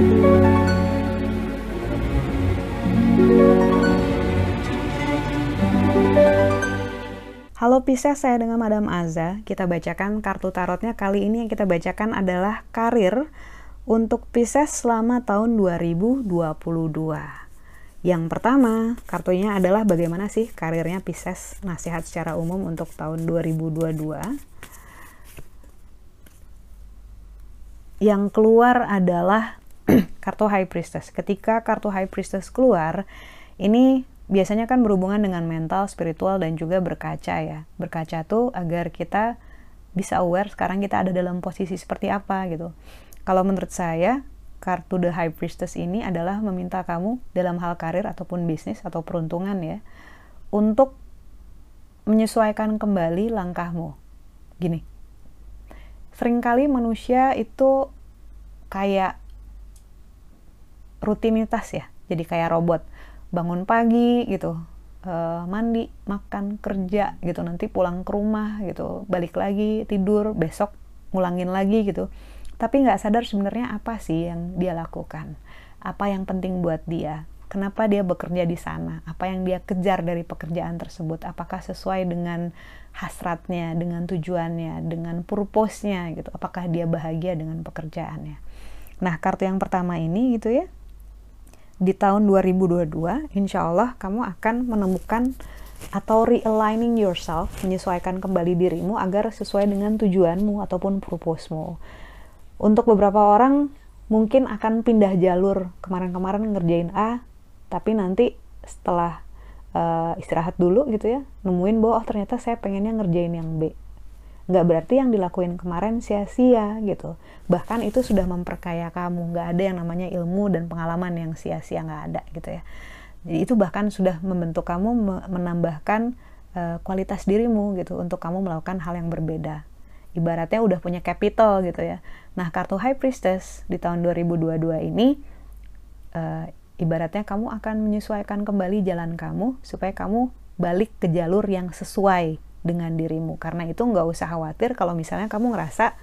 Halo Pisces, saya dengan Madam Aza. Kita bacakan kartu tarotnya. Kali ini yang kita bacakan adalah karir untuk Pisces selama tahun 2022. Yang pertama, kartunya adalah bagaimana sih karirnya Pisces, nasihat secara umum untuk tahun 2022. Yang keluar adalah kartu High Priestess. Ketika kartu High Priestess keluar, ini biasanya kan berhubungan dengan mental, spiritual, dan juga berkaca ya. Berkaca tuh agar kita bisa aware sekarang kita ada dalam posisi seperti apa gitu. Kalau menurut saya, kartu The High Priestess ini adalah meminta kamu dalam hal karir ataupun bisnis atau peruntungan ya, untuk menyesuaikan kembali langkahmu. Gini, sering kali manusia itu kayak rutinitas ya, jadi kayak robot bangun pagi gitu uh, mandi makan kerja gitu nanti pulang ke rumah gitu balik lagi tidur besok ngulangin lagi gitu. Tapi nggak sadar sebenarnya apa sih yang dia lakukan? Apa yang penting buat dia? Kenapa dia bekerja di sana? Apa yang dia kejar dari pekerjaan tersebut? Apakah sesuai dengan hasratnya dengan tujuannya dengan purpose-nya gitu? Apakah dia bahagia dengan pekerjaannya? Nah kartu yang pertama ini gitu ya di tahun 2022, insya Allah kamu akan menemukan atau realigning yourself, menyesuaikan kembali dirimu agar sesuai dengan tujuanmu ataupun purpose-mu. Untuk beberapa orang mungkin akan pindah jalur kemarin-kemarin ngerjain A, tapi nanti setelah uh, istirahat dulu gitu ya, nemuin bahwa oh ternyata saya pengennya ngerjain yang B nggak berarti yang dilakuin kemarin sia-sia gitu. Bahkan itu sudah memperkaya kamu. Nggak ada yang namanya ilmu dan pengalaman yang sia-sia nggak ada gitu ya. Jadi itu bahkan sudah membentuk kamu menambahkan uh, kualitas dirimu gitu untuk kamu melakukan hal yang berbeda. Ibaratnya udah punya capital gitu ya. Nah kartu high priestess di tahun 2022 ini uh, ibaratnya kamu akan menyesuaikan kembali jalan kamu supaya kamu balik ke jalur yang sesuai dengan dirimu. Karena itu nggak usah khawatir kalau misalnya kamu ngerasa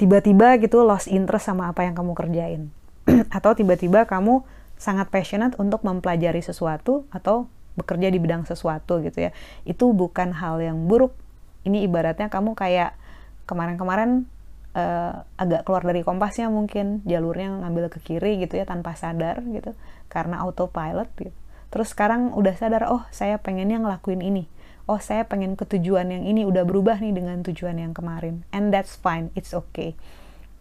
tiba-tiba gitu lost interest sama apa yang kamu kerjain. Atau tiba-tiba kamu sangat passionate untuk mempelajari sesuatu atau bekerja di bidang sesuatu gitu ya. Itu bukan hal yang buruk. Ini ibaratnya kamu kayak kemarin-kemarin uh, agak keluar dari kompasnya mungkin. Jalurnya ngambil ke kiri gitu ya tanpa sadar gitu. Karena autopilot gitu. Terus sekarang udah sadar oh saya pengennya ngelakuin ini oh saya pengen ke tujuan yang ini udah berubah nih dengan tujuan yang kemarin. And that's fine it's okay.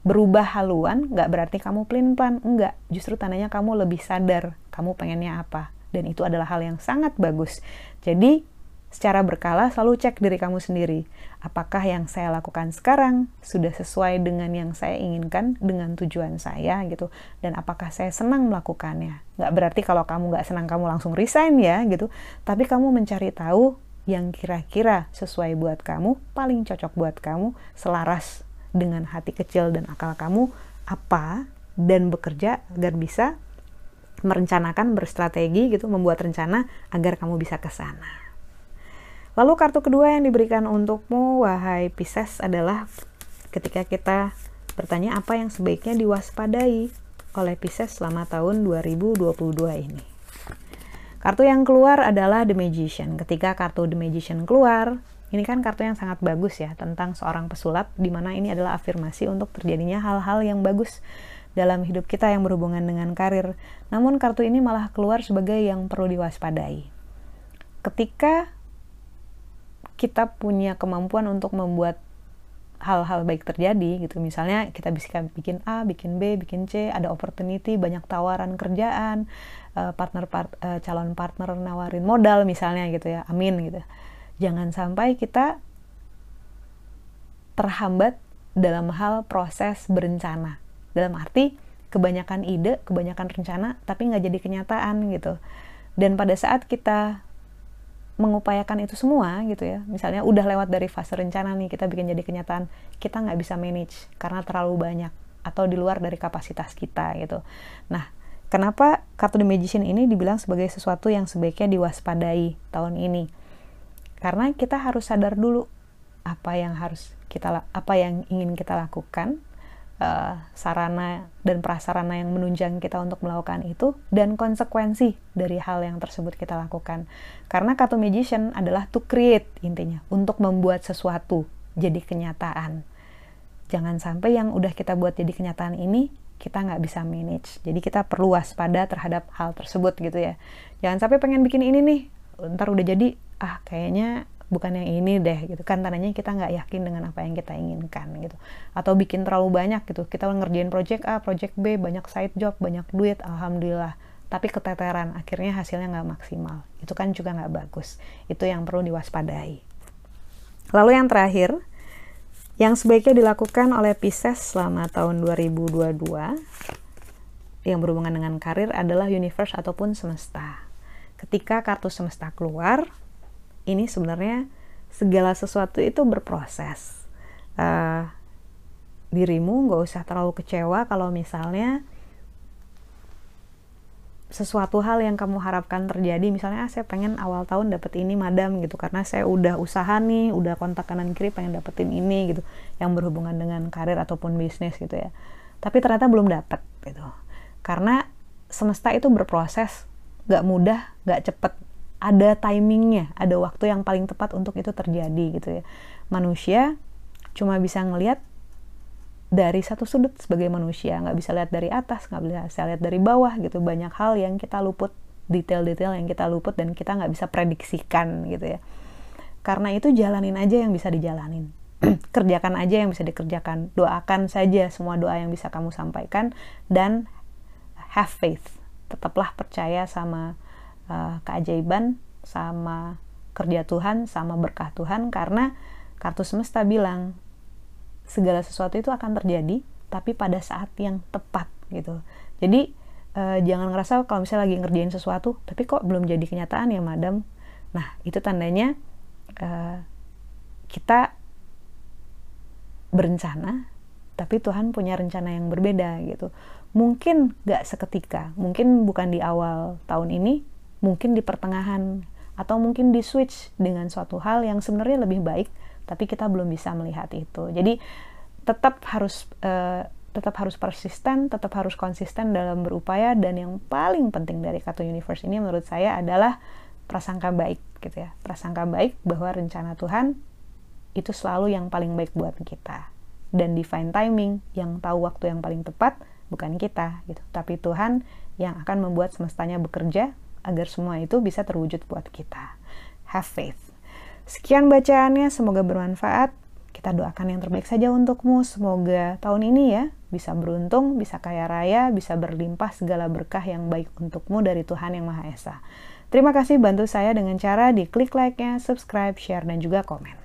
Berubah haluan nggak berarti kamu pelin plan enggak justru tandanya kamu lebih sadar kamu pengennya apa. Dan itu adalah hal yang sangat bagus. Jadi secara berkala selalu cek diri kamu sendiri. Apakah yang saya lakukan sekarang sudah sesuai dengan yang saya inginkan dengan tujuan saya gitu. Dan apakah saya senang melakukannya. Nggak berarti kalau kamu nggak senang kamu langsung resign ya gitu. Tapi kamu mencari tahu yang kira-kira sesuai buat kamu, paling cocok buat kamu, selaras dengan hati kecil dan akal kamu apa dan bekerja agar bisa merencanakan berstrategi gitu membuat rencana agar kamu bisa ke sana. Lalu kartu kedua yang diberikan untukmu wahai Pisces adalah ketika kita bertanya apa yang sebaiknya diwaspadai oleh Pisces selama tahun 2022 ini. Kartu yang keluar adalah The Magician. Ketika kartu The Magician keluar, ini kan kartu yang sangat bagus ya tentang seorang pesulap di mana ini adalah afirmasi untuk terjadinya hal-hal yang bagus dalam hidup kita yang berhubungan dengan karir. Namun kartu ini malah keluar sebagai yang perlu diwaspadai. Ketika kita punya kemampuan untuk membuat hal-hal baik terjadi gitu misalnya kita bisa bikin A, bikin B, bikin C, ada opportunity, banyak tawaran kerjaan, uh, partner part, uh, calon partner nawarin modal misalnya gitu ya, amin gitu. Jangan sampai kita terhambat dalam hal proses berencana. Dalam arti kebanyakan ide, kebanyakan rencana, tapi nggak jadi kenyataan gitu. Dan pada saat kita mengupayakan itu semua gitu ya. Misalnya udah lewat dari fase rencana nih kita bikin jadi kenyataan kita nggak bisa manage karena terlalu banyak atau di luar dari kapasitas kita gitu. Nah kenapa kartu The Magician ini dibilang sebagai sesuatu yang sebaiknya diwaspadai tahun ini? Karena kita harus sadar dulu apa yang harus kita apa yang ingin kita lakukan uh, sarana dan prasarana yang menunjang kita untuk melakukan itu dan konsekuensi dari hal yang tersebut kita lakukan. Karena kata magician adalah to create intinya, untuk membuat sesuatu jadi kenyataan. Jangan sampai yang udah kita buat jadi kenyataan ini kita nggak bisa manage. Jadi kita perlu waspada terhadap hal tersebut gitu ya. Jangan sampai pengen bikin ini nih, ntar udah jadi, ah kayaknya bukan yang ini deh gitu kan. Tandanya kita nggak yakin dengan apa yang kita inginkan gitu. Atau bikin terlalu banyak gitu. Kita ngerjain project A project B banyak side job banyak duit alhamdulillah. Tapi keteteran akhirnya hasilnya nggak maksimal. Itu kan juga nggak bagus. Itu yang perlu diwaspadai. Lalu yang terakhir yang sebaiknya dilakukan oleh Pisces selama tahun 2022 yang berhubungan dengan karir adalah universe ataupun semesta. Ketika kartu semesta keluar, ini sebenarnya segala sesuatu itu berproses. Uh, dirimu nggak usah terlalu kecewa kalau misalnya sesuatu hal yang kamu harapkan terjadi. Misalnya ah, saya pengen awal tahun dapat ini madam gitu. Karena saya udah usaha nih udah kontak kanan kiri pengen dapetin ini gitu. Yang berhubungan dengan karir ataupun bisnis gitu ya. Tapi ternyata belum dapat gitu. Karena semesta itu berproses. Nggak mudah nggak cepet ada timingnya, ada waktu yang paling tepat untuk itu terjadi gitu ya. Manusia cuma bisa ngelihat dari satu sudut sebagai manusia, nggak bisa lihat dari atas, nggak bisa lihat dari bawah gitu. Banyak hal yang kita luput, detail-detail yang kita luput dan kita nggak bisa prediksikan gitu ya. Karena itu jalanin aja yang bisa dijalanin. Kerjakan aja yang bisa dikerjakan. Doakan saja semua doa yang bisa kamu sampaikan dan have faith. Tetaplah percaya sama uh, keajaiban sama kerja Tuhan sama berkah Tuhan karena kartu semesta bilang segala sesuatu itu akan terjadi tapi pada saat yang tepat gitu. Jadi uh, jangan ngerasa kalau misalnya lagi ngerjain sesuatu tapi kok belum jadi kenyataan ya madam? Nah itu tandanya uh, kita berencana tapi Tuhan punya rencana yang berbeda gitu. Mungkin gak seketika mungkin bukan di awal tahun ini mungkin di pertengahan atau mungkin di switch dengan suatu hal yang sebenarnya lebih baik tapi kita belum bisa melihat itu. Jadi tetap harus uh, tetap harus persisten tetap harus konsisten dalam berupaya dan yang paling penting dari kata universe ini menurut saya adalah prasangka baik gitu ya. Prasangka baik bahwa rencana Tuhan itu selalu yang paling baik buat kita. Dan divine timing yang tahu waktu yang paling tepat bukan kita gitu. Tapi Tuhan yang akan membuat semestanya bekerja agar semua itu bisa terwujud buat kita. Have faith. Sekian bacaannya, semoga bermanfaat. Kita doakan yang terbaik saja untukmu. Semoga tahun ini ya bisa beruntung, bisa kaya raya, bisa berlimpah segala berkah yang baik untukmu dari Tuhan Yang Maha Esa. Terima kasih bantu saya dengan cara di klik like-nya, subscribe, share, dan juga komen.